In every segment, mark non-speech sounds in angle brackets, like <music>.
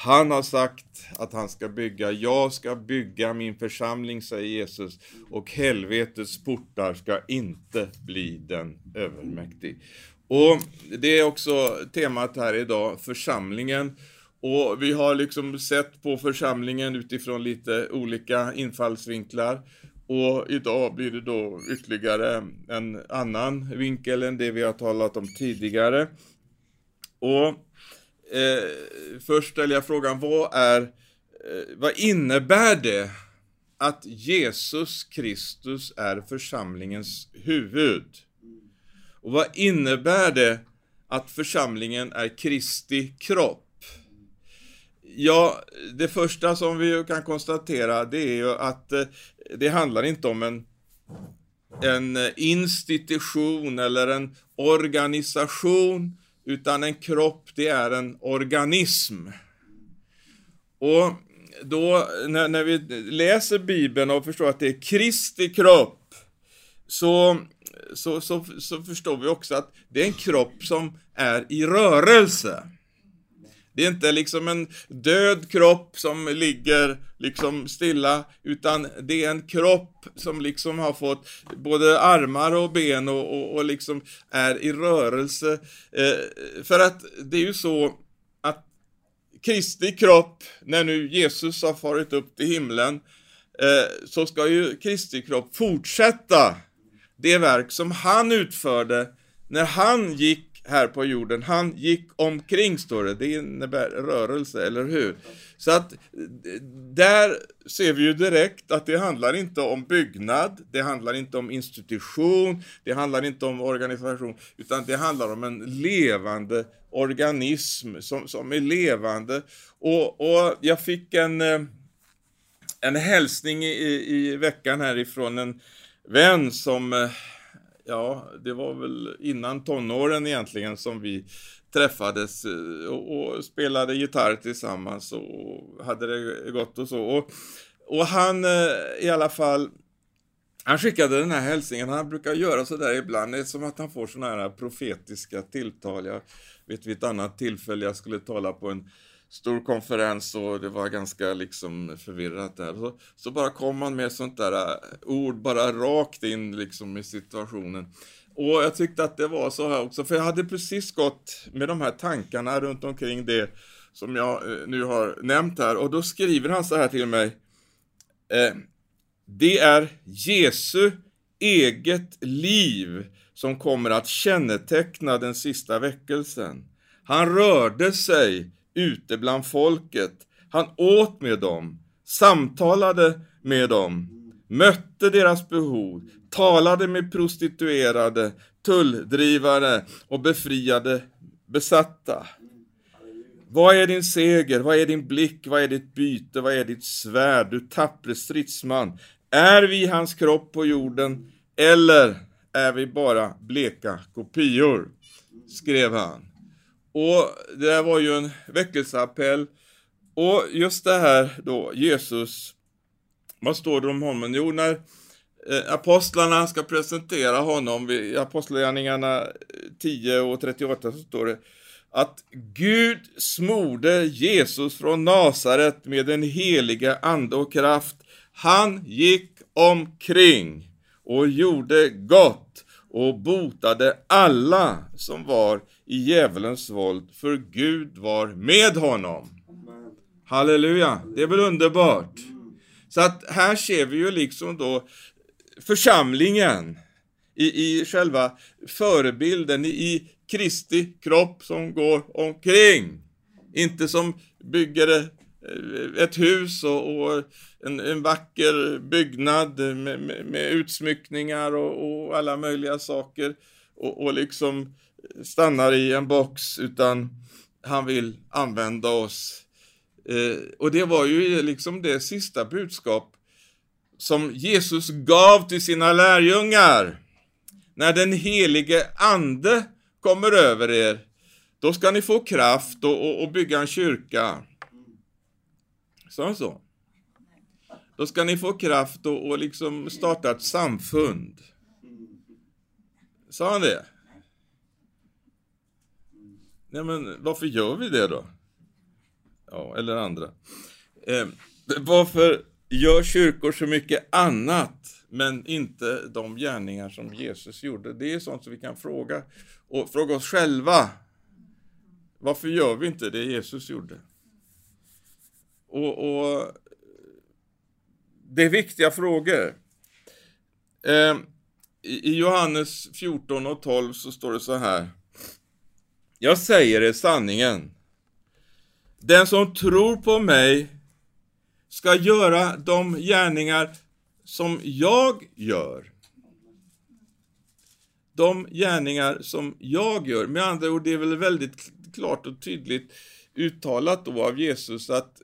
Han har sagt att han ska bygga, jag ska bygga min församling, säger Jesus, och helvetets portar ska inte bli den övermäktig. Och det är också temat här idag, församlingen. Och vi har liksom sett på församlingen utifrån lite olika infallsvinklar. Och idag blir det då ytterligare en annan vinkel än det vi har talat om tidigare. Och eh, först ställer jag frågan, vad är, eh, vad innebär det att Jesus Kristus är församlingens huvud? Och vad innebär det att församlingen är Kristi kropp? Ja, det första som vi kan konstatera det är ju att eh, det handlar inte om en, en institution eller en organisation, utan en kropp det är en organism. Och då när, när vi läser Bibeln och förstår att det är Kristi kropp, så, så, så, så förstår vi också att det är en kropp som är i rörelse. Det är inte liksom en död kropp som ligger liksom stilla, utan det är en kropp som liksom har fått både armar och ben och, och, och liksom är i rörelse. Eh, för att det är ju så att Kristi kropp, när nu Jesus har farit upp till himlen, eh, så ska ju Kristi kropp fortsätta det verk som han utförde när han gick här på jorden. Han gick omkring, står det. Det innebär rörelse, eller hur? Så att där ser vi ju direkt att det handlar inte om byggnad, det handlar inte om institution, det handlar inte om organisation, utan det handlar om en levande organism som, som är levande. Och, och jag fick en, en hälsning i, i veckan härifrån en vän som eh, ja, det var väl innan tonåren egentligen som vi träffades eh, och, och spelade gitarr tillsammans och hade det gott och så. Och, och han eh, i alla fall, han skickade den här hälsningen, han brukar göra sådär ibland, det är som att han får sådana här profetiska tilltal. Jag vet vid ett annat tillfälle jag skulle tala på en stor konferens och det var ganska liksom förvirrat där. Så, så bara kom han med sånt där eh, ord bara rakt in liksom i situationen. Och jag tyckte att det var så här också, för jag hade precis gått med de här tankarna runt omkring det som jag eh, nu har nämnt här och då skriver han så här till mig. Eh, det är Jesu eget liv som kommer att känneteckna den sista väckelsen. Han rörde sig ute bland folket. Han åt med dem, samtalade med dem, mötte deras behov, talade med prostituerade, tulldrivare och befriade besatta. Vad är din seger? Vad är din blick? Vad är ditt byte? Vad är ditt svärd? Du tappre stridsman. Är vi hans kropp på jorden eller är vi bara bleka kopior? skrev han. Och det där var ju en väckelseappell. Och just det här då, Jesus, vad står det om honom? Jo, när eh, apostlarna ska presentera honom i Apostlagärningarna eh, 10 och 38 så står det att Gud smorde Jesus från Nasaret med den heliga ande och kraft. Han gick omkring och gjorde gott och botade alla som var i djävulens våld, för Gud var med honom. Halleluja, det är väl underbart? Så att här ser vi ju liksom då församlingen i, i själva förebilden, i Kristi kropp som går omkring. Inte som bygger eh, ett hus och, och en, en, vacker byggnad med, med, med utsmyckningar och, och, alla möjliga saker och, och liksom stannar i en box utan han vill använda oss. Eh, och det var ju liksom det sista budskap som Jesus gav till sina lärjungar. När den helige ande kommer över er, då ska ni få kraft och, och, och bygga en kyrka. Sa han så? Då ska ni få kraft och, och liksom starta ett samfund. Sa han det? Nej men varför gör vi det då? ja, eller andra. Eh, varför gör kyrkor så mycket annat men inte de gärningar som Jesus gjorde? Det är sånt som vi kan fråga och fråga oss själva. Varför gör vi inte det Jesus gjorde? Och, och det är viktiga frågor. Eh, I Johannes 14 och 12 så står det så här. Jag säger er sanningen. Den som tror på mig ska göra de gärningar som jag gör. De gärningar som jag gör. Med andra ord, det är väl väldigt klart och tydligt uttalat då av Jesus att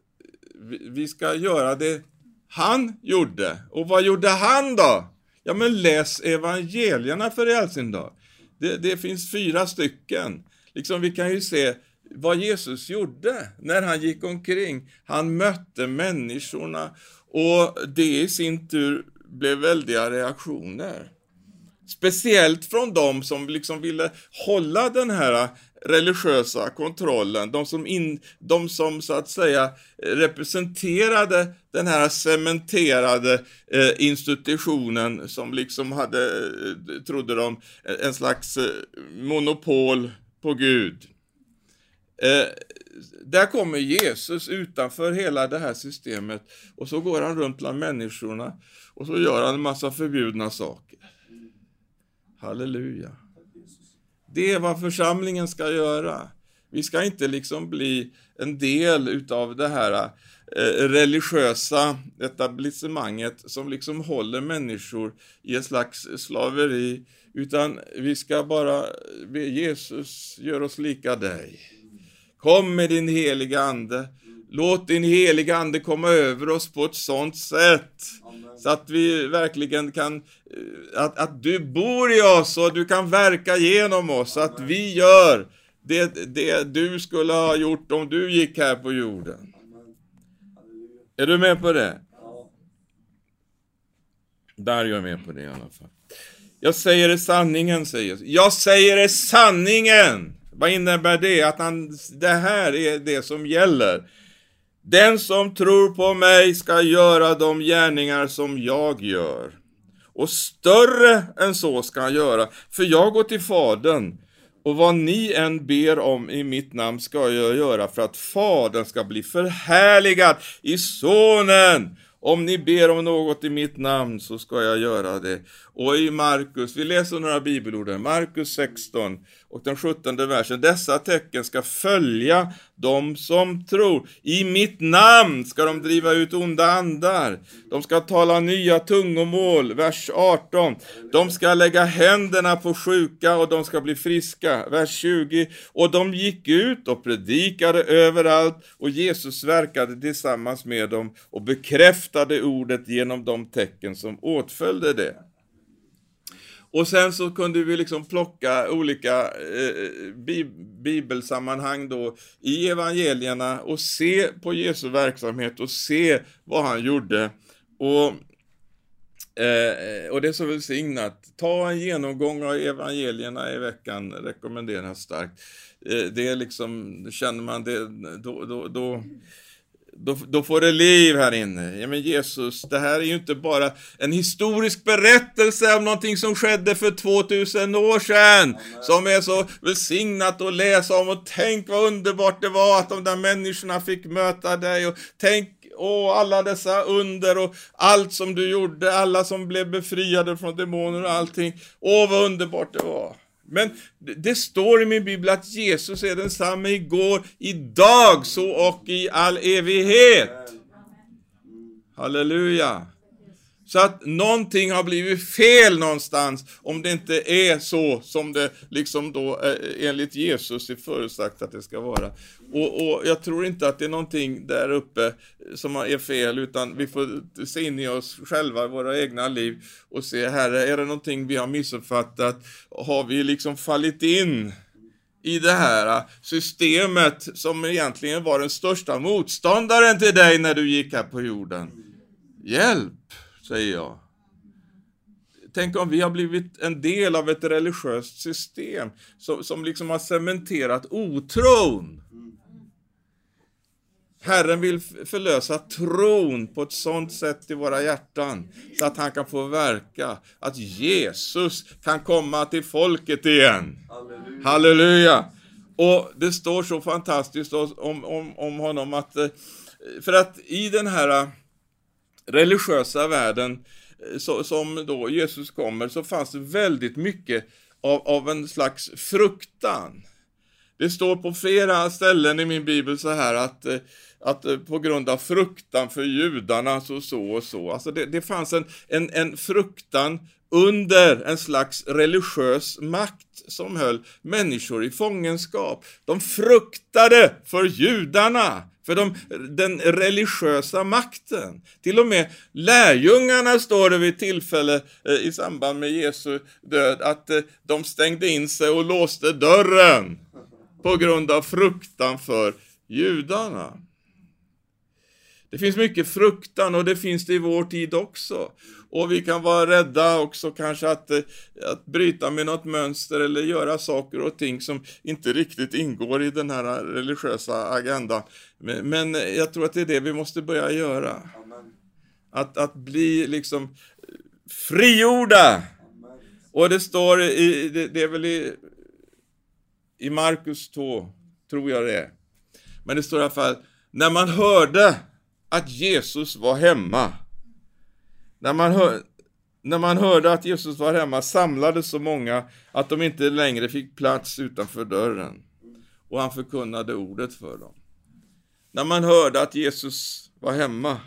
vi ska göra det han gjorde. Och vad gjorde han då? Ja, men läs evangelierna för i all sin dag. Det, det finns fyra stycken. Liksom vi kan ju se vad Jesus gjorde när han gick omkring. Han mötte människorna och det i sin tur blev väldiga reaktioner. Speciellt från de som liksom ville hålla den här religiösa kontrollen, de som, in, de som så att säga representerade den här cementerade eh, institutionen som liksom hade, eh, trodde de, en slags eh, monopol på Gud. Eh, där kommer Jesus utanför hela det här systemet och så går han runt bland människorna och så gör han en massa förbjudna saker. Halleluja. Det är vad församlingen ska göra. Vi ska inte liksom bli en del utav det här eh, religiösa etablissemanget som liksom håller människor i ett slags slaveri, utan vi ska bara be Jesus, gör oss lika dig. Kom med din heliga Ande. Låt din heliga Ande komma över oss på ett sådant sätt så att vi verkligen kan, eh, att, att du bor i oss och du kan verka genom oss, så att vi gör det, det du skulle ha gjort om du gick här på jorden. Är du med på det? Där är jag med på det i alla fall. Jag säger det sanningen, säger Jesus. Jag säger det sanningen! Vad innebär det? Att han, det här är det som gäller. Den som tror på mig ska göra de gärningar som jag gör. Och större än så ska han göra, för jag går till Fadern. Och vad ni än ber om i mitt namn ska jag göra för att Fadern ska bli förhärligad i Sonen. Om ni ber om något i mitt namn så ska jag göra det. Och i Markus, vi läser några bibelord Markus 16 och den 17 versen. Dessa tecken ska följa de som tror. I mitt namn ska de driva ut onda andar. De ska tala nya tungomål, vers 18. De ska lägga händerna på sjuka och de ska bli friska, vers 20. Och de gick ut och predikade överallt och Jesus verkade tillsammans med dem och bekräftade ordet genom de tecken som åtföljde det. Och sen så kunde vi liksom plocka olika eh, bibelsammanhang då i evangelierna och se på Jesu verksamhet och se vad han gjorde. Och, eh, och det är så välsignat. Ta en genomgång av evangelierna i veckan rekommenderas starkt. Eh, det är liksom, känner man det, då, då, då då, då, får det liv här inne. Ja men Jesus, det här är ju inte bara en historisk berättelse om någonting som skedde för 2000 år sedan, Amen. som är så välsignat att läsa om och tänk vad underbart det var att de där människorna fick möta dig och tänk Åh, alla dessa under och allt som du gjorde, alla som blev befriade från demoner och allting. Åh, vad underbart det var. Men det står i min bibel att Jesus är densamme igår, idag, så och i all evighet. Halleluja. Så att någonting har blivit fel någonstans om det inte är så som det liksom då eh, enligt Jesus är förutsagt att det ska vara. Och, och, jag tror inte att det är någonting där uppe som är fel, utan vi får se in i oss själva, våra egna liv och se, Herre, är det någonting vi har missuppfattat? Har vi liksom fallit in i det här systemet som egentligen var den största motståndaren till dig när du gick här på jorden? Hjälp! Säger jag. Tänk om vi har blivit en del av ett religiöst system som, som liksom har cementerat otron. Herren vill förlösa tron på ett sådant sätt i våra hjärtan så att han kan få verka, att Jesus kan komma till folket igen. Halleluja! Halleluja. Och det står så fantastiskt om, om, om honom att, eh, för att i den här eh, religiösa världen eh, så, som då Jesus kommer så fanns det väldigt mycket av, av en slags fruktan. Det står på flera ställen i min bibel så här att, eh, att eh, på grund av fruktan för judarna så så och så. Alltså det, det fanns en, en, en fruktan under en slags religiös makt som höll människor i fångenskap. De fruktade för judarna, för de, den religiösa makten. Till och med lärjungarna står det vid tillfälle eh, i samband med Jesu död att eh, de stängde in sig och låste dörren på grund av fruktan för judarna. Det finns mycket fruktan och det finns det i vår tid också. Och vi kan vara rädda också kanske att, eh, att bryta med något mönster eller göra saker och ting som inte riktigt ingår i den här religiösa agendan. Men, men jag tror att det är det vi måste börja göra. Att, att bli liksom frigjorda. Och det står i, det, det är väl i, i Markus 2, tror jag det är. Men det står i alla fall, när man hörde att Jesus var hemma. När man, hör, när man hörde att Jesus var hemma samlades så många att de inte längre fick plats utanför dörren. Och han förkunnade ordet för dem. När man hörde att Jesus var hemma.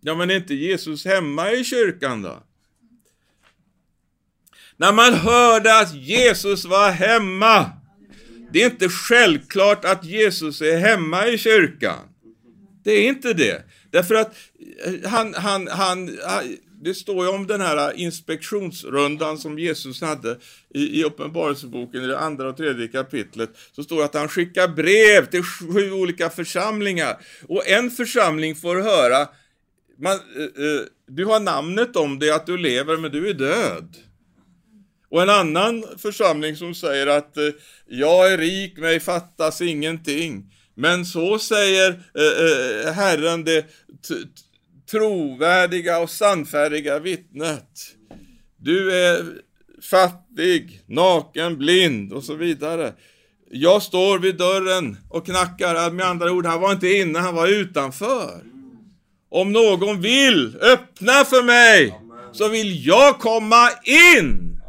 Ja, men är inte Jesus hemma i kyrkan då? När man hörde att Jesus var hemma. Det är inte självklart att Jesus är hemma i kyrkan. Det är inte det. Därför att eh, han, han, han, ah, det står ju om den här ah, inspektionsrundan som Jesus hade i, i Uppenbarelseboken i det andra och tredje kapitlet. Så står det att han skickar brev till sju olika församlingar. Och en församling får höra, man, eh, eh du har namnet om dig att du lever men du är död. Och en annan församling som säger att eh, jag är rik, mig fattas ingenting. Men så säger eh, eh Herren det trovärdiga och sannfärdiga vittnet. Du är fattig, naken, blind och så vidare. Jag står vid dörren och knackar. Med andra ord, han var inte inne, han var utanför. Om någon vill öppna för mig så vill jag komma in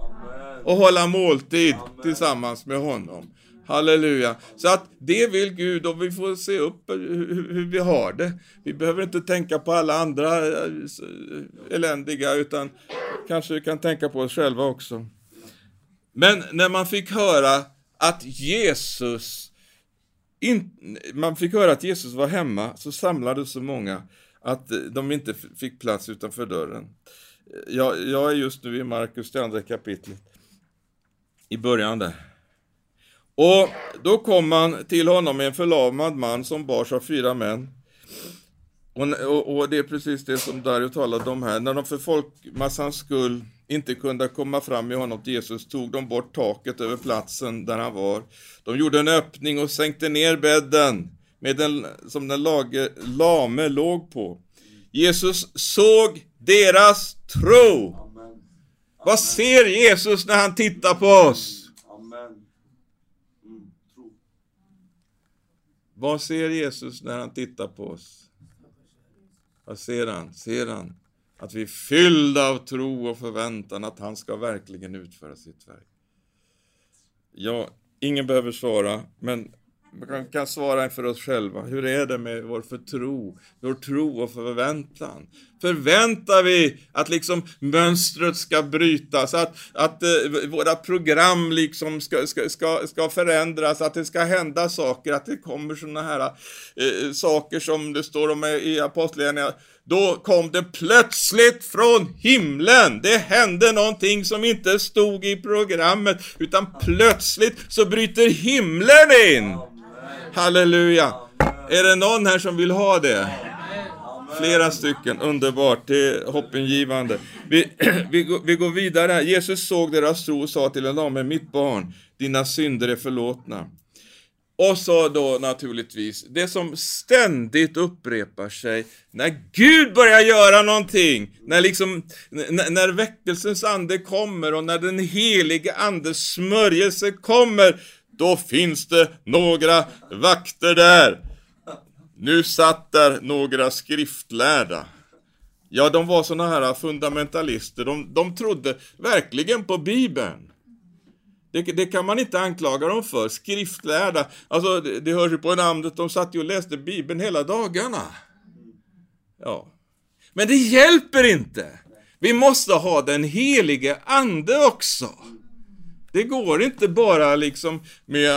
och hålla måltid tillsammans med honom. Halleluja. Så att det vill Gud och vi får se upp hur, vi har det. Vi behöver inte tänka på alla andra eh, eländiga utan kanske vi kan tänka på oss själva också. Men när man fick höra att Jesus in, man fick höra att Jesus var hemma så samlades så många att de inte fick plats utanför dörren. Jag, jag är just nu i Markus, det andra kapitlet. I början där. Och då kom man till honom med en förlamad man som bars av fyra män. Och, och, och, det är precis det som Dario talade om här. När de för folkmassans skull inte kunde komma fram med honom till Jesus tog de bort taket över platsen där han var. De gjorde en öppning och sänkte ner bädden med den, som den lage, lame låg på. Jesus såg deras tro. Amen. Vad ser Jesus när han tittar på oss? Vad ser Jesus när han tittar på oss? Vad ser han? Ser han att vi är fyllda av tro och förväntan att han ska verkligen utföra sitt verk? Ja, ingen behöver svara, men man kan svara för oss själva. Hur är det med vår förtro, vår tro och förväntan? Förväntar vi att liksom mönstret ska brytas, att, att uh, våra program liksom ska, ska, ska, ska förändras, att det ska hända saker, att det kommer sådana här uh, saker som det står om i Apostlagärningarna då kom det plötsligt från himlen. Det hände någonting som inte stod i programmet, utan plötsligt så bryter himlen in. Halleluja! Är det någon här som vill ha det? Flera stycken, underbart, det är hoppingivande. Vi, <clears throat> vi, går, vi går vidare. Jesus såg deras tro och sa till en lame, mitt barn, dina synder är förlåtna. Och så då naturligtvis det som ständigt upprepar sig när Gud börjar göra någonting, när liksom, när, när väckelsens ande kommer och när den helige andes smörjelse kommer, då finns det några vakter där. Nu satt där några skriftlärda. Ja, de var såna här fundamentalister, de, de trodde verkligen på Bibeln. Det, det, kan man inte anklaga dem för. Skriftlärda, alltså det, det hörs ju på namnet, de satt ju och läste Bibeln hela dagarna. Ja. Men det hjälper inte. Vi måste ha den helige Ande också. Det går inte bara liksom med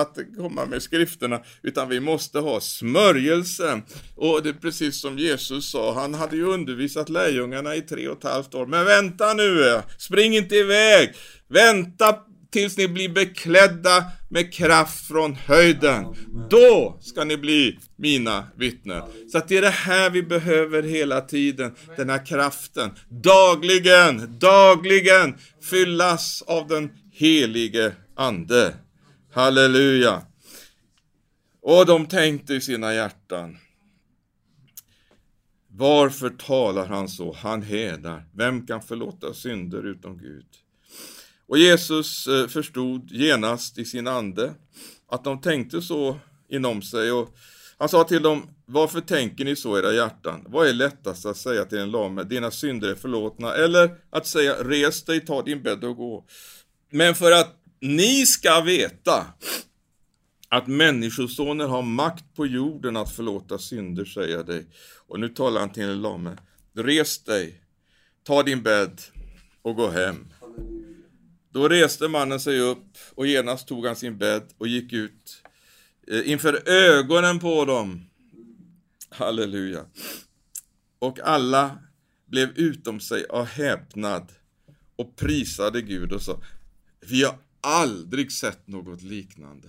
att komma med skrifterna, utan vi måste ha smörjelsen. Och det är precis som Jesus sa, han hade ju undervisat lärjungarna i tre och ett halvt år. Men vänta nu, spring inte iväg, vänta tills ni blir beklädda med kraft från höjden. Då ska ni bli mina vittnen. Så att det är det här vi behöver hela tiden, den här kraften. Dagligen, dagligen fyllas av den helige Ande. Halleluja! Och de tänkte i sina hjärtan. Varför talar han så? Han hedar. Vem kan förlåta synder utom Gud? Och Jesus eh, förstod genast i sin ande att de tänkte så inom sig och han sa till dem, varför tänker ni så i era hjärtan? Vad är lättast att säga till en lame, dina synder är förlåtna, eller att säga, res dig, ta din bädd och gå. Men för att ni ska veta att Människosonen har makt på jorden att förlåta synder, säger jag dig. Och nu talar han till en lame. Res dig, ta din bädd och gå hem. Då reste mannen sig upp och genast tog han sin bädd och gick ut eh, inför ögonen på dem. Halleluja. Och alla blev utom sig av häpnad och prisade Gud och sa Vi har aldrig sett något liknande.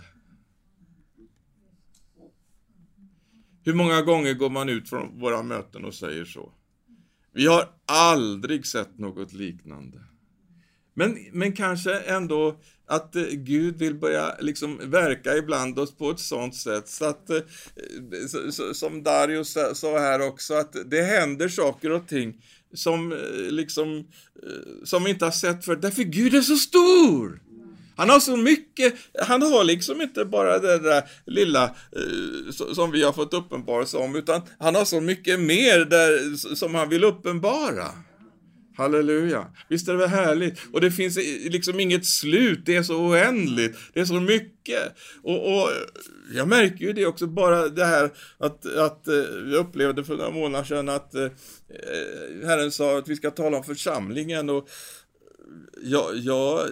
Hur många gånger går man ut från våra möten och säger så? Vi har aldrig sett något liknande. Men, men kanske ändå att eh, Gud vill börja liksom verka ibland oss på ett sånt sätt så att, eh, så, så, som Dario sa här också, att det händer saker och ting som eh, liksom, eh, som vi inte har sett för därför Gud är så stor. Han har så mycket, han har liksom inte bara det där lilla eh, som vi har fått uppenbarelse om, utan han har så mycket mer där, som han vill uppenbara. Halleluja! Visst är det väl härligt? Och det finns liksom inget slut, det är så oändligt, det är så mycket. Och, och jag märker ju det också, bara det här att, att eh, jag upplevde för några månader sedan att eh, eh, Herren sa att vi ska tala om församlingen och jag, jag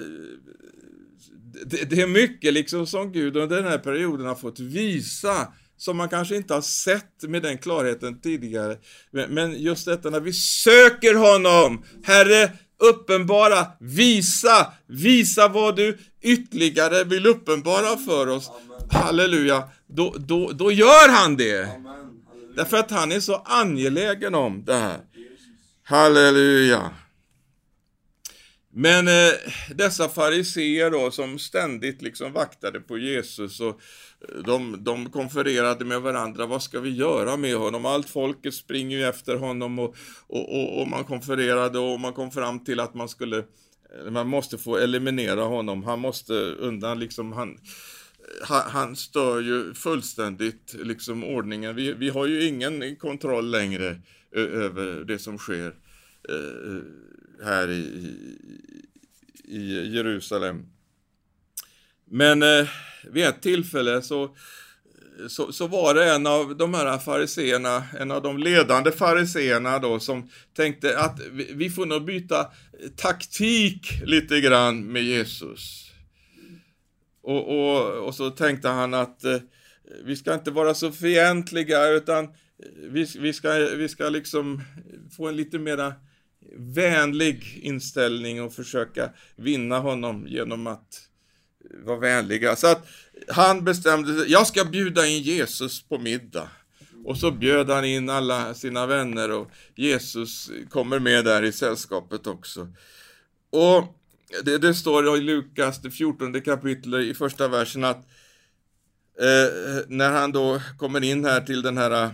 det, det är mycket liksom som Gud under den här perioden har fått visa som man kanske inte har sett med den klarheten tidigare. Men just detta när vi söker honom, Herre, uppenbara, visa, visa vad du ytterligare vill uppenbara för oss. Amen. Halleluja, då, då, då gör han det. Därför att han är så angelägen om det här. Halleluja. Men eh, dessa fariseer då som ständigt liksom vaktade på Jesus och de, de konfererade med varandra, vad ska vi göra med honom? Allt folket springer ju efter honom och, och, och, och man konfererade och man kom fram till att man skulle, man måste få eliminera honom, han måste undan liksom, han, han, han stör ju fullständigt liksom ordningen. Vi, vi har ju ingen kontroll längre över det som sker eh, här i, i Jerusalem. Men eh, vid ett tillfälle så, så, så, var det en av de här fariseerna, en av de ledande fariseerna då, som tänkte att vi, vi får nog byta taktik lite grann med Jesus. Och, och, och så tänkte han att eh, vi ska inte vara så fientliga utan vi, vi, ska, vi ska liksom få en lite mera vänlig inställning och försöka vinna honom genom att var vänliga. Så att han bestämde sig, jag ska bjuda in Jesus på middag. Och så bjöd han in alla sina vänner och Jesus kommer med där i sällskapet också. Och det, det står i Lukas, det 14 kapitlet i första versen att eh, när han då kommer in här till den här eh,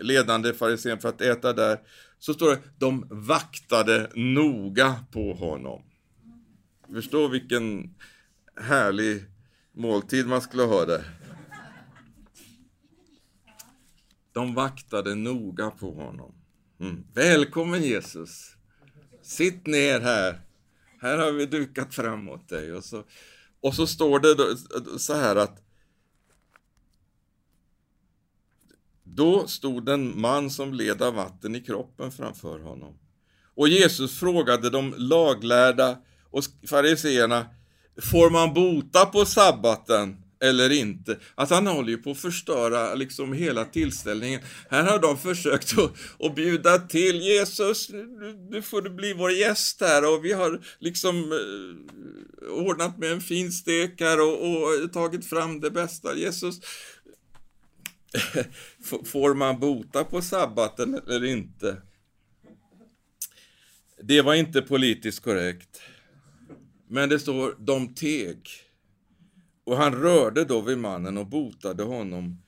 ledande farisén för att äta där, så står det de vaktade noga på honom. Förstå vilken härlig måltid man skulle ha där. De vaktade noga på honom. Mm. Välkommen Jesus! Sitt ner här. Här har vi dukat fram åt dig. Och så, och så står det då, så här att Då stod en man som led av vatten i kroppen framför honom. Och Jesus frågade de laglärda och fariseerna, får man bota på sabbaten eller inte? Alltså han håller ju på att förstöra liksom hela tillställningen. Här har de försökt att, att bjuda till Jesus, nu får du bli vår gäst här och vi har liksom eh, ordnat med en fin stek här och, och tagit fram det bästa. Jesus, <laughs> får man bota på sabbaten eller inte? Det var inte politiskt korrekt. Men det står, de teg. Och han rörde då vid mannen och botade honom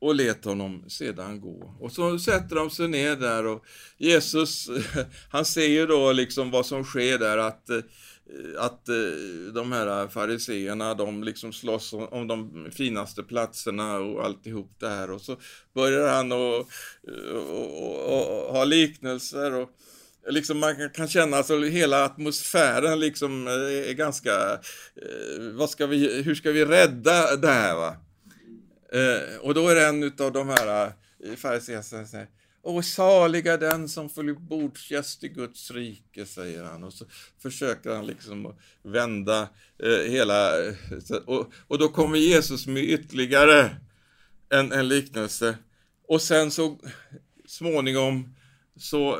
och lät honom sedan gå. Och så sätter de sig ner där och Jesus, <laughs> han ser ju då liksom vad som sker där att eh, att eh, de här fariseerna, de liksom slåss om de finaste platserna och alltihop det här och så börjar han att eh, ha liknelser och liksom man kan känna att alltså hela atmosfären liksom eh, är ganska, eh, vad ska vi, hur ska vi rädda det här va? Eh, och då är det en av de här eh, fariséerna som säger Åh, saliga den som får bordsgäst i Guds rike, säger han. Och så försöker han liksom vända eh, hela... Eh, och, och då kommer Jesus med ytterligare en, en liknelse. Och sen så småningom så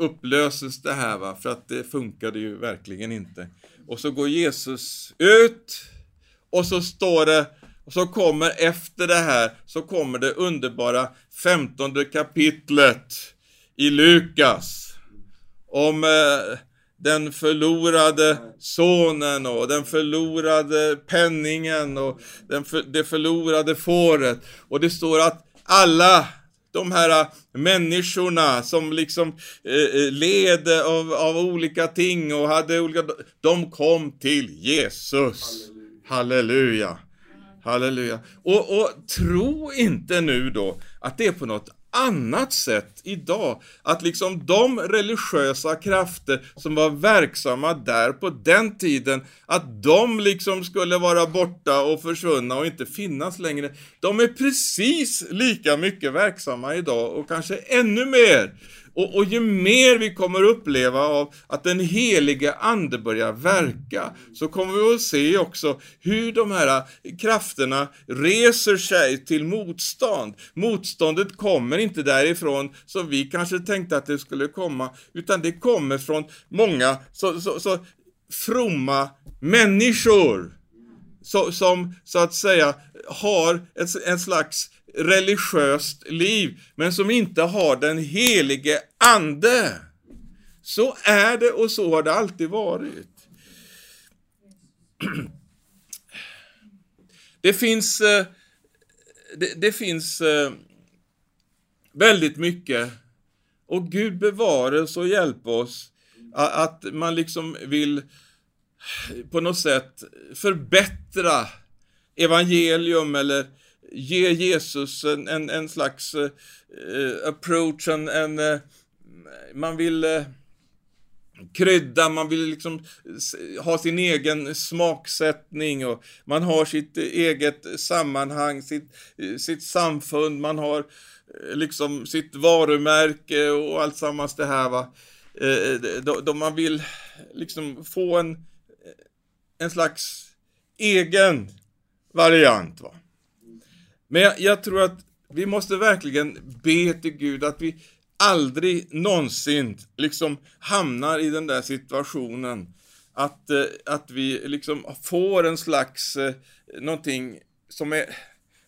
upplöses det här, va? för att det funkade ju verkligen inte. Och så går Jesus ut och så står det, och så kommer efter det här, så kommer det underbara femtonde kapitlet i Lukas om eh, den förlorade sonen och den förlorade penningen och den för, det förlorade fåret. Och det står att alla de här människorna som liksom eh, eh, led av, av olika ting och hade olika, de kom till Jesus. Halleluja. Halleluja. Och, och tro inte nu då att det är på något annat sätt idag. Att liksom de religiösa krafter som var verksamma där på den tiden, att de liksom skulle vara borta och försvunna och inte finnas längre. De är precis lika mycket verksamma idag och kanske ännu mer. Och, och ju mer vi kommer uppleva av att den helige Ande börjar verka, så kommer vi att se också hur de här krafterna reser sig till motstånd. Motståndet kommer inte därifrån som vi kanske tänkte att det skulle komma, utan det kommer från många så, så, så fromma människor. Så, som så att säga har ett, en slags religiöst liv, men som inte har den helige Ande. Så är det och så har det alltid varit. <clears throat> Det finns, eh, det, det finns eh, väldigt mycket och Gud bevare oss och hjälp oss att man liksom vill på något sätt förbättra evangelium eller ge Jesus en, en, en slags uh, approach, en, en uh, man vill uh, krydda, man vill liksom ha sin egen smaksättning och man har sitt eget sammanhang, sitt, sitt samfund, man har liksom sitt varumärke och allt sammans det här va. Då, då man vill liksom få en, en slags egen variant va. Men jag, jag tror att vi måste verkligen be till Gud att vi aldrig någonsin liksom hamnar i den där situationen att, eh, att vi liksom får en slags, eh, någonting som är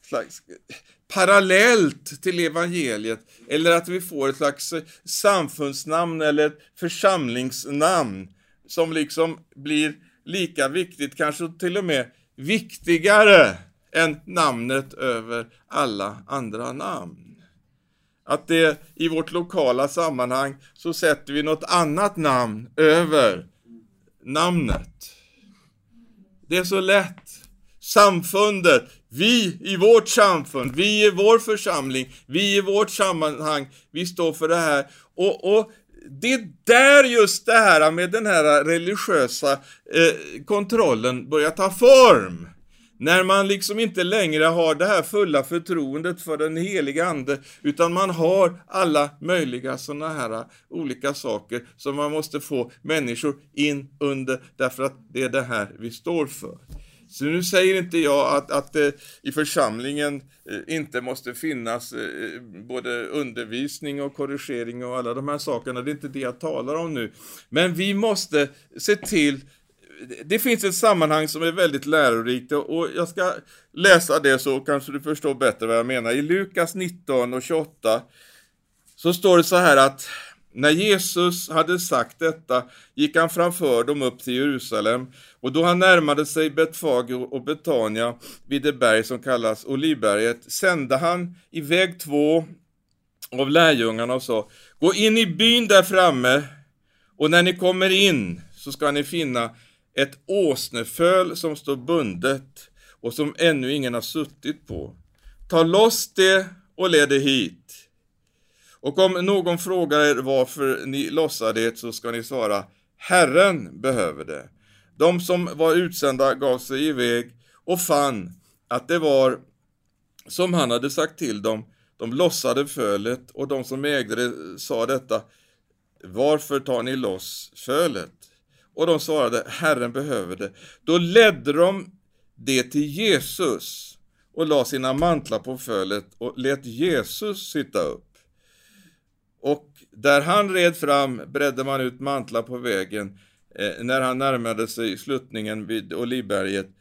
slags eh, parallellt till evangeliet eller att vi får ett slags samfundsnamn eller ett församlingsnamn som liksom blir lika viktigt, kanske till och med viktigare än namnet över alla andra namn. Att det i vårt lokala sammanhang så sätter vi något annat namn över namnet. Det är så lätt. Samfundet, vi i vårt samfund, vi i vår församling, vi i vårt sammanhang, vi står för det här. Och, och det är där just det här med den här religiösa eh, kontrollen börjar ta form. När man liksom inte längre har det här fulla förtroendet för den heliga Ande, utan man har alla möjliga sådana här äh, olika saker som man måste få människor in under, därför att det är det här vi står för. Så nu säger inte jag att, att det i församlingen äh, inte måste finnas både undervisning och korrigering och alla de här sakerna. Det är inte det jag talar om nu. Men vi måste se till det finns ett sammanhang som är väldigt lärorikt och jag ska läsa det så kanske du förstår bättre vad jag menar. I Lukas 19 och 28 så står det så här att när Jesus hade sagt detta gick han framför dem upp till Jerusalem och då han närmade sig Betfage och Betania vid det berg som kallas Olivberget sände han iväg två av lärjungarna och sa Gå in i byn där framme och när ni kommer in så ska ni finna ett åsneföl som står bundet och som ännu ingen har suttit på. Ta loss det och led det hit. Och om någon frågar er varför ni lossar det så ska ni svara Herren behöver det. De som var utsända gav sig iväg och fann att det var som han hade sagt till dem. De lossade fölet och de som ägde det sa detta Varför tar ni loss fölet? Och de svarade Herren behöver det. Då ledde de det till Jesus och la sina mantlar på fölet och lät Jesus sitta upp. Och där han red fram bredde man ut mantlar på vägen. Eh, när han närmade sig sluttningen vid Olivberget eh,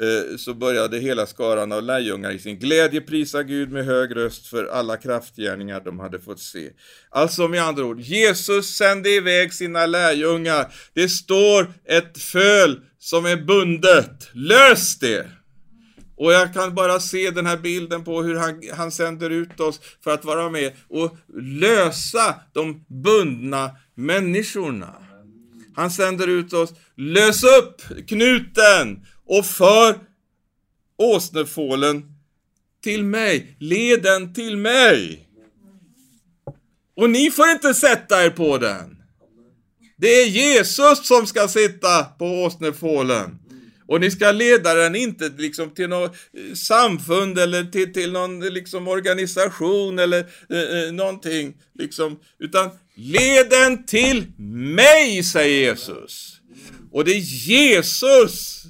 Eh, så började hela skaran av lärjungar i sin glädje prisa Gud med hög röst för alla kraftgärningar de hade fått se. Alltså med andra ord, Jesus sände iväg sina lärjungar. Det står ett föl som är bundet. Lös det! Och jag kan bara se den här bilden på hur han, han sänder ut oss för att vara med och lösa de bundna människorna. Han sänder ut oss, lös upp knuten och för åsnefålen till mig, led den till mig. Och ni får inte sätta er på den. Det är Jesus som ska sitta på åsnefålen. Och ni ska leda den inte liksom till något eh, samfund eller till, till någon liksom organisation eller eh, eh, någonting, liksom, utan led den till mig, säger Jesus. Och det är Jesus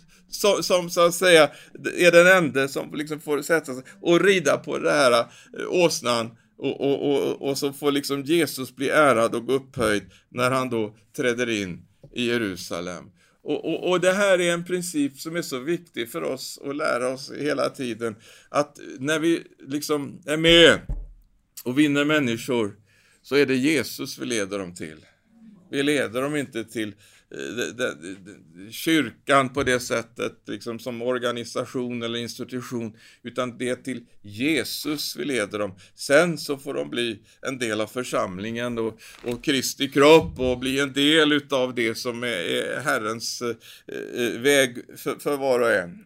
som, som så att säga är den enda som liksom får sätta sig och rida på det här eh, åsnan och, och, och, och så får liksom Jesus bli ärad och upphöjd när han då träder in i Jerusalem. Och, och, och, det här är en princip som är så viktig för oss att lära oss hela tiden. Att när vi liksom är med och vinner människor så är det Jesus vi leder dem till. Vi leder dem inte till Eh, kyrkan på det sättet, liksom som organisation eller institution, utan det är till Jesus vi leder dem. Sen så får de bli en del av församlingen och, och Kristi kropp och bli en del utav det som är, är Herrens eh, eh, väg för, för var och en.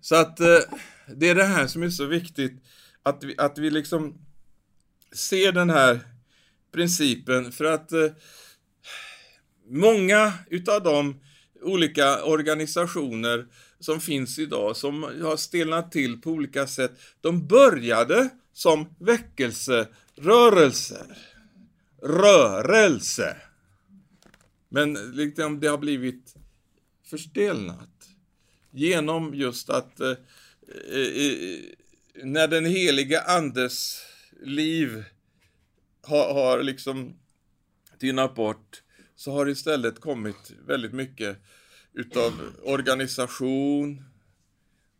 Så att eh, det är det här som är så viktigt, att vi, att vi liksom ser den här principen för att eh, många utav de olika organisationer som finns idag som har stelnat till på olika sätt, de började som väckelserörelser. Rörelse. Men liksom det har blivit förstelnat genom just att eh, eh, när den heliga andes liv har, har liksom tynat bort så har det istället kommit väldigt mycket utav organisation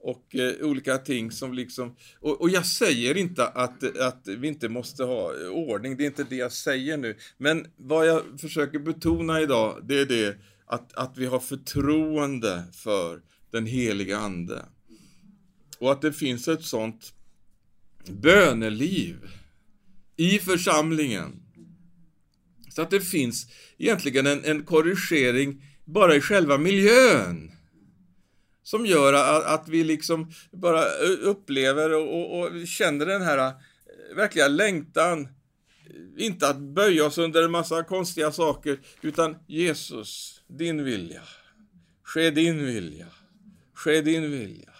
och eh, olika ting som liksom... Och, och, jag säger inte att, att vi inte måste ha ordning, det är inte det jag säger nu. Men vad jag försöker betona idag, det är det att, att vi har förtroende för den heliga Ande. Och att det finns ett sånt böneliv i församlingen. Så att det finns egentligen en, en korrigering bara i själva miljön. Som gör att, att vi liksom bara upplever och, och, och känner den här eh, verkliga längtan inte att böja oss under en massa konstiga saker, utan Jesus, din vilja. Ske din vilja. Ske din vilja.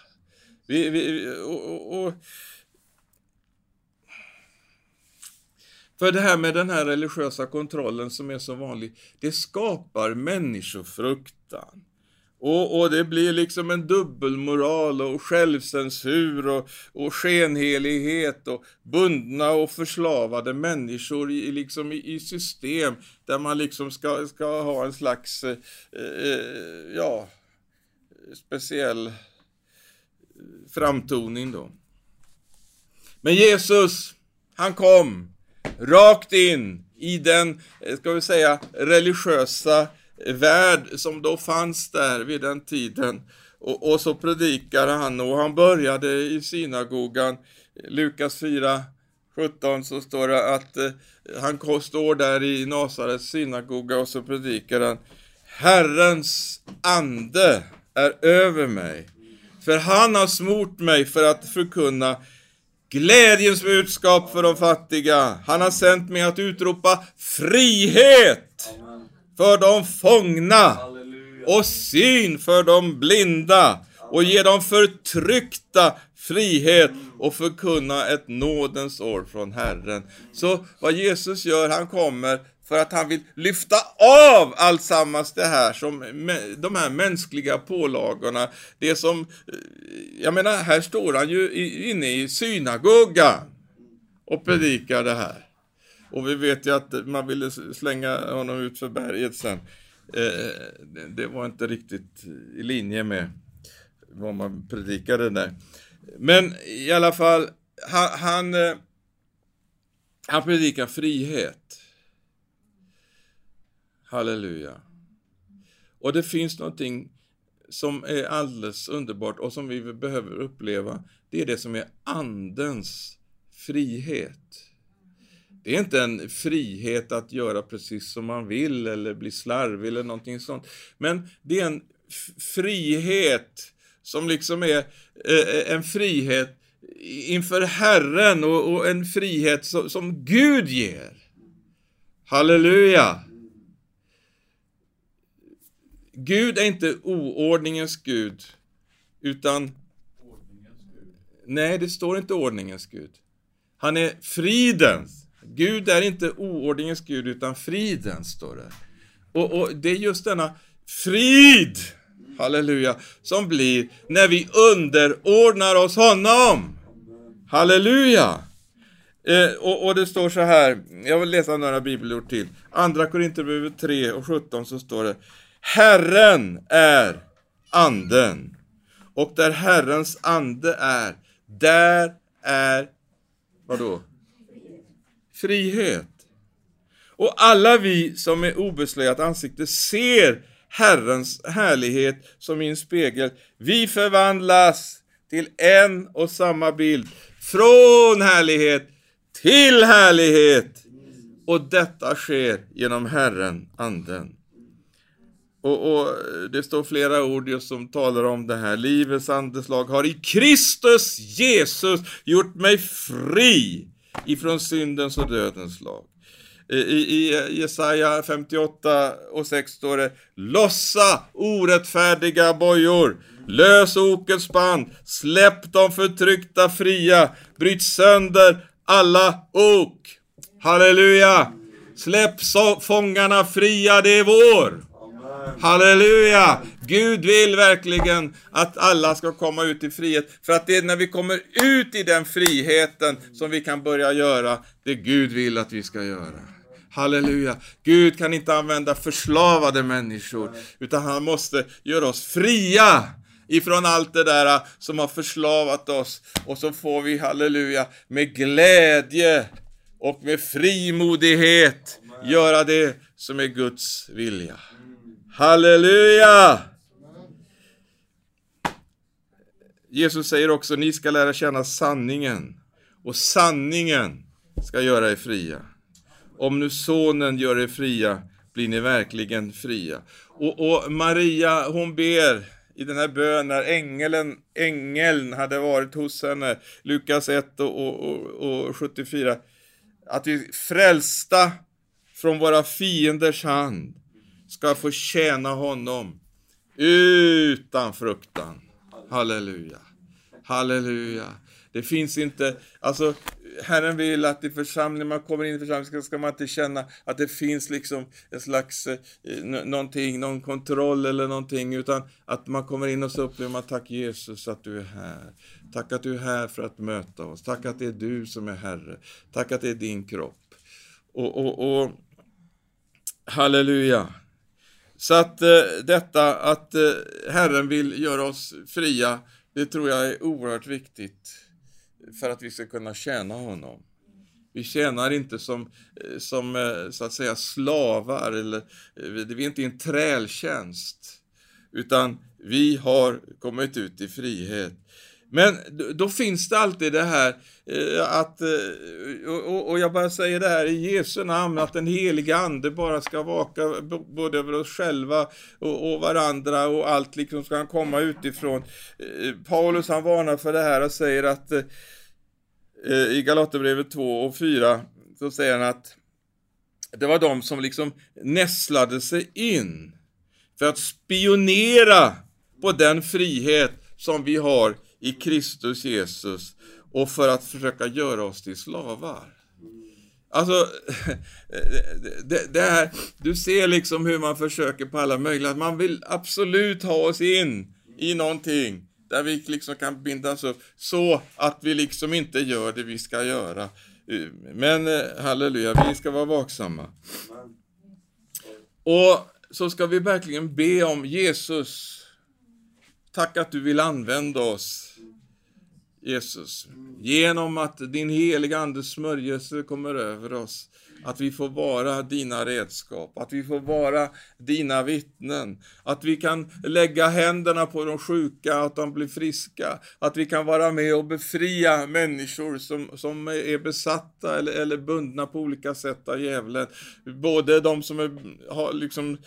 Vi, vi, och, och, för det här med den här religiösa kontrollen som är så vanlig, det skapar människofruktan. Och, och det blir liksom en dubbelmoral och självcensur och, och skenhelighet och bundna och förslavade människor i, liksom i, i system där man liksom ska, ska ha en slags, eh, eh ja, speciell framtoning då. Men Jesus, han kom rakt in i den, eh, ska vi säga, religiösa eh, värld som då fanns där vid den tiden. Och, och så predikade han och han började i synagogan. Lukas 4, 17 så står det att eh, han står där i Nasarets synagoga och så predikar han Herrens ande är över mig. För han har smort mig för att förkunna glädjens budskap för de fattiga. Han har sänt mig att utropa frihet för de fångna och syn för de blinda och ge de förtryckta frihet och förkunna ett nådens år från Herren. Så vad Jesus gör, han kommer för att han vill lyfta av alltsammans det här som de här mänskliga pålagorna. Det som, jag menar, här står han ju inne i synagogan och predikar det här. Och vi vet ju att man ville slänga honom ut för berget sen. Eh, det var inte riktigt i linje med vad man predikade där. Men i alla fall, han, han, eh, han predikar frihet. Halleluja. Och det finns någonting som är alldeles underbart och som vi behöver uppleva. Det är det som är Andens frihet. Det är inte en frihet att göra precis som man vill eller bli slarvig eller någonting sånt. Men det är en frihet som liksom är eh, eh, en frihet inför Herren och, och en frihet som, som Gud ger. Halleluja! Gud är inte oordningens Gud, utan... Nej, det står inte ordningens Gud. Han är fridens. Gud är inte oordningens Gud, utan fridens, står det. Och, och det är just denna frid, halleluja, som blir när vi underordnar oss honom. Halleluja! Eh, och, och, det står så här, jag vill läsa några bibelord till. Andra Korinthierbrevet 3 och 17 så står det Herren är anden. Och där Herrens ande är, där är, vadå? Frihet. Och alla vi som är obeslöjat ansikte ser Herrens härlighet som i en spegel. Vi förvandlas till en och samma bild. Från härlighet till härlighet. Och detta sker genom Herren, Anden. Och, och, det står flera ord just som talar om det här. Livets andeslag har i Kristus Jesus gjort mig fri ifrån syndens och dödens lag. I, i Jesaja 58 och 6 står det Lossa orättfärdiga bojor, lös okets band, släpp de förtryckta fria, bryt sönder alla ok. Halleluja! Släpp så fångarna fria, det är vår. Halleluja! Gud vill verkligen att alla ska komma ut i frihet, för att det är när vi kommer ut i den friheten som vi kan börja göra det Gud vill att vi ska göra. Halleluja! Gud kan inte använda förslavade människor, utan han måste göra oss fria ifrån allt det där som har förslavat oss. Och så får vi, halleluja, med glädje och med frimodighet göra det som är Guds vilja. Halleluja! Jesus säger också, ni ska lära känna sanningen och sanningen ska göra er fria. Om nu sonen gör er fria blir ni verkligen fria. Och, och Maria, hon ber i den här bönen när ängeln, ängeln hade varit hos henne, Lukas 1 och, och, och 74, att vi frälsta från våra fienders hand ska få tjäna honom utan fruktan. Halleluja. Halleluja. Det finns inte, alltså Herren vill att i församlingen, man kommer in i församlingen, ska man inte känna att det finns liksom en slags, eh, någonting, någon kontroll eller någonting, utan att man kommer in och så upplever man, tack Jesus att du är här. Tack att du är här för att möta oss. Tack att det är du som är Herre. Tack att det är din kropp. Och, och, och halleluja. Så att eh, detta att eh, Herren vill göra oss fria, det tror jag är oerhört viktigt för att vi ska kunna tjäna honom. Vi tjänar inte som, eh, som eh, så att säga slavar, eller eh, vi är inte i en trältjänst, utan vi har kommit ut i frihet. Men då finns det alltid det här eh, att, eh, och jag bara säger det här i Jesu namn, att den heliga Ande bara ska vaka både över oss själva och, varandra och allt liksom ska komma utifrån. Eh, Paulus han varnar för det här och säger att i Galaterbrevet 2 och 4 så säger han att det var de som liksom nässlade sig in för att spionera på den frihet som vi har i Kristus Jesus och för att försöka göra oss till slavar. Alltså, <laughs> det, det här, du ser liksom hur man försöker på alla möjliga, man vill absolut ha oss in i någonting där vi liksom kan bindas upp så att vi liksom inte gör det vi ska göra. Men eh, halleluja, vi ska vara vaksamma. Och så ska vi verkligen be om Jesus. Tack att du vill använda oss. Jesus, genom att din heliga Andes smörjelse kommer över oss att vi får vara dina redskap, att vi får vara dina vittnen, att vi kan lägga händerna på de sjuka, att de blir friska, att vi kan vara med och befria människor som, som är besatta eller, eller bundna på olika sätt av djävulen. Både de som är, har liksom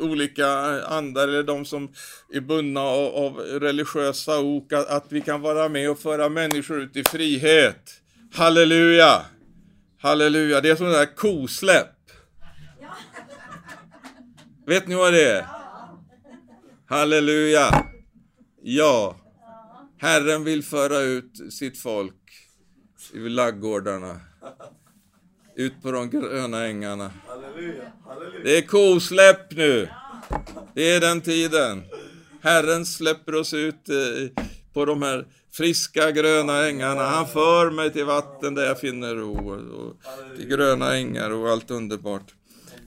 olika andar eller de som är bundna av, av religiösa ok, att, att vi kan vara med och föra människor ut i frihet. Halleluja! Halleluja, det är som det där kosläpp. Vet ni vad det är? Halleluja. Ja. Herren vill föra ut sitt folk i laggårdarna. Ut på de gröna ängarna. Det är kosläpp nu. Det är den tiden. Herren släpper oss ut eh, på de här friska gröna ängarna. Han för mig till vatten där jag finner ro. Och till gröna ängar och allt underbart.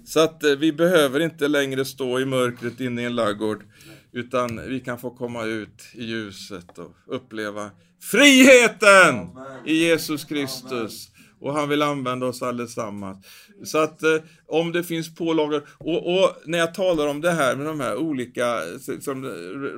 Så att eh, vi behöver inte längre stå i mörkret inne i en laggård. Utan vi kan få komma ut i ljuset och uppleva friheten i Jesus Kristus. Och han vill använda oss allesammans. Så att eh, om det finns pålagor, och, och, när jag talar om det här med de här olika som,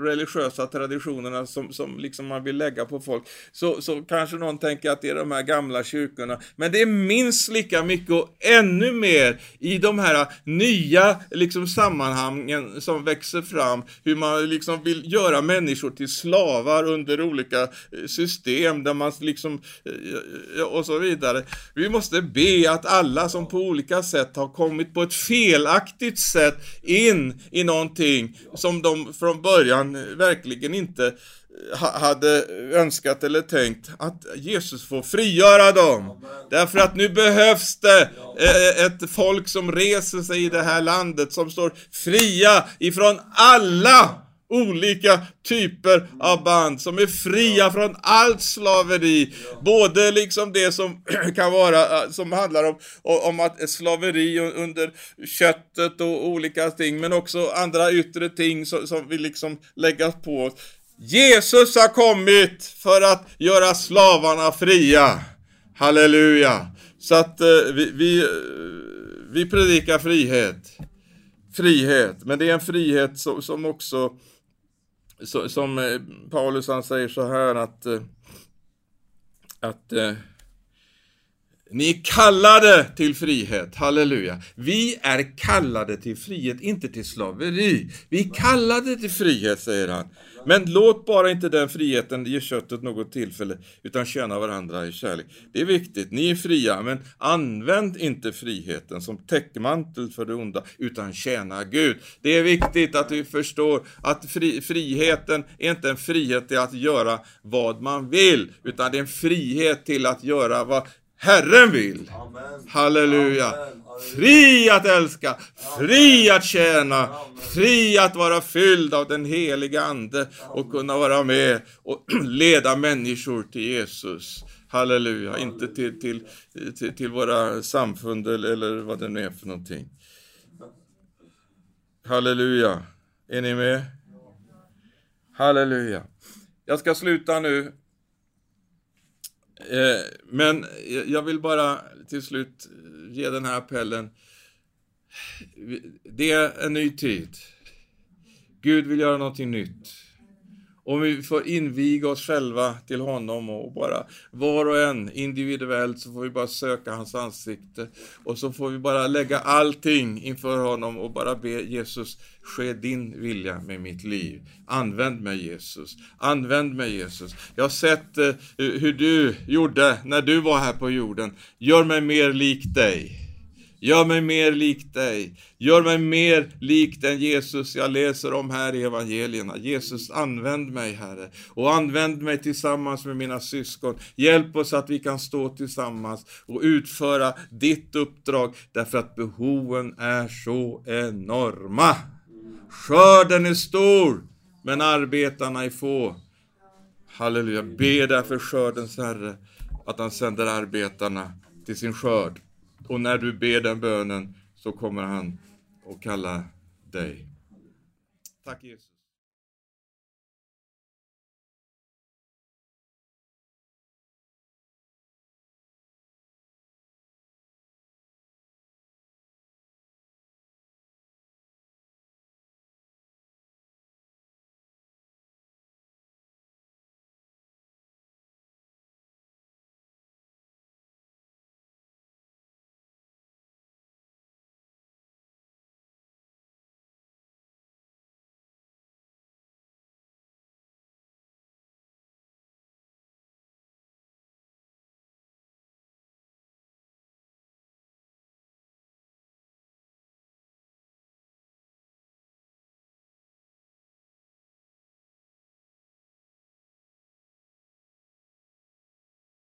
religiösa traditionerna som, som liksom man vill lägga på folk, så, så kanske någon tänker att det är de här gamla kyrkorna. Men det är minst lika mycket och ännu mer i de här nya liksom, sammanhangen som växer fram, hur man liksom vill göra människor till slavar under olika eh, system där man liksom, eh, och så vidare. Vi måste be att alla som på olika sätt har kommit på ett felaktigt sätt in i någonting som de från början verkligen inte eh, hade önskat eller tänkt att Jesus får frigöra dem. Därför att nu behövs det eh, ett folk som reser sig i det här landet som står fria ifrån alla olika typer av band som är fria från allt slaveri. Både liksom det som <clears throat> kan vara, eh, som handlar om, om att slaveri under köttet och olika ting, men också andra yttre ting som, som vill liksom läggas på oss. Jesus har kommit för att göra slavarna fria. Halleluja! Så att eh, vi, vi, eh, vi predikar frihet. Frihet, men det är en frihet som, som också så, som eh, Paulus han säger så här att, eh, att eh, ni är kallade till frihet, halleluja. Vi är kallade till frihet, inte till slaveri. Vi är kallade till frihet, säger han. Men låt bara inte den friheten ge köttet något tillfälle, utan tjäna varandra i kärlek. Det är viktigt, ni är fria, men använd inte friheten som täckmantel för det onda, utan tjäna Gud. Det är viktigt att vi förstår att fri, friheten är inte en frihet till att göra vad man vill, utan det är en frihet till att göra vad Herren vill. Amen. Halleluja. Amen. Fri att älska, fri att tjäna, fri att vara fylld av den heliga Ande och kunna vara med och <clears throat> leda människor till Jesus. Halleluja, inte till, till, till, till våra samfund eller vad det nu är för någonting. Halleluja. Är ni med? Halleluja. Jag ska sluta nu Eh, men jag vill bara till slut ge den här appellen. Det är en ny tid. Gud vill göra någonting nytt. Om vi får inviga oss själva till honom och bara var och en individuellt så får vi bara söka hans ansikte och så får vi bara lägga allting inför honom och bara be Jesus, ske din vilja med mitt liv. Använd mig Jesus, använd mig Jesus. Jag har sett eh, hur du gjorde när du var här på jorden. Gör mig mer lik dig. Gör mig mer lik dig. Gör mig mer lik den Jesus jag läser om här i evangelierna. Jesus, använd mig Herre. Och använd mig tillsammans med mina syskon. Hjälp oss att vi kan stå tillsammans och utföra ditt uppdrag därför att behoven är så enorma. Skörden är stor, men arbetarna är få. Halleluja. Be därför skördens Herre att han sänder arbetarna till sin skörd. Och när du ber den bönen så kommer han att kalla dig. Tack Jesus.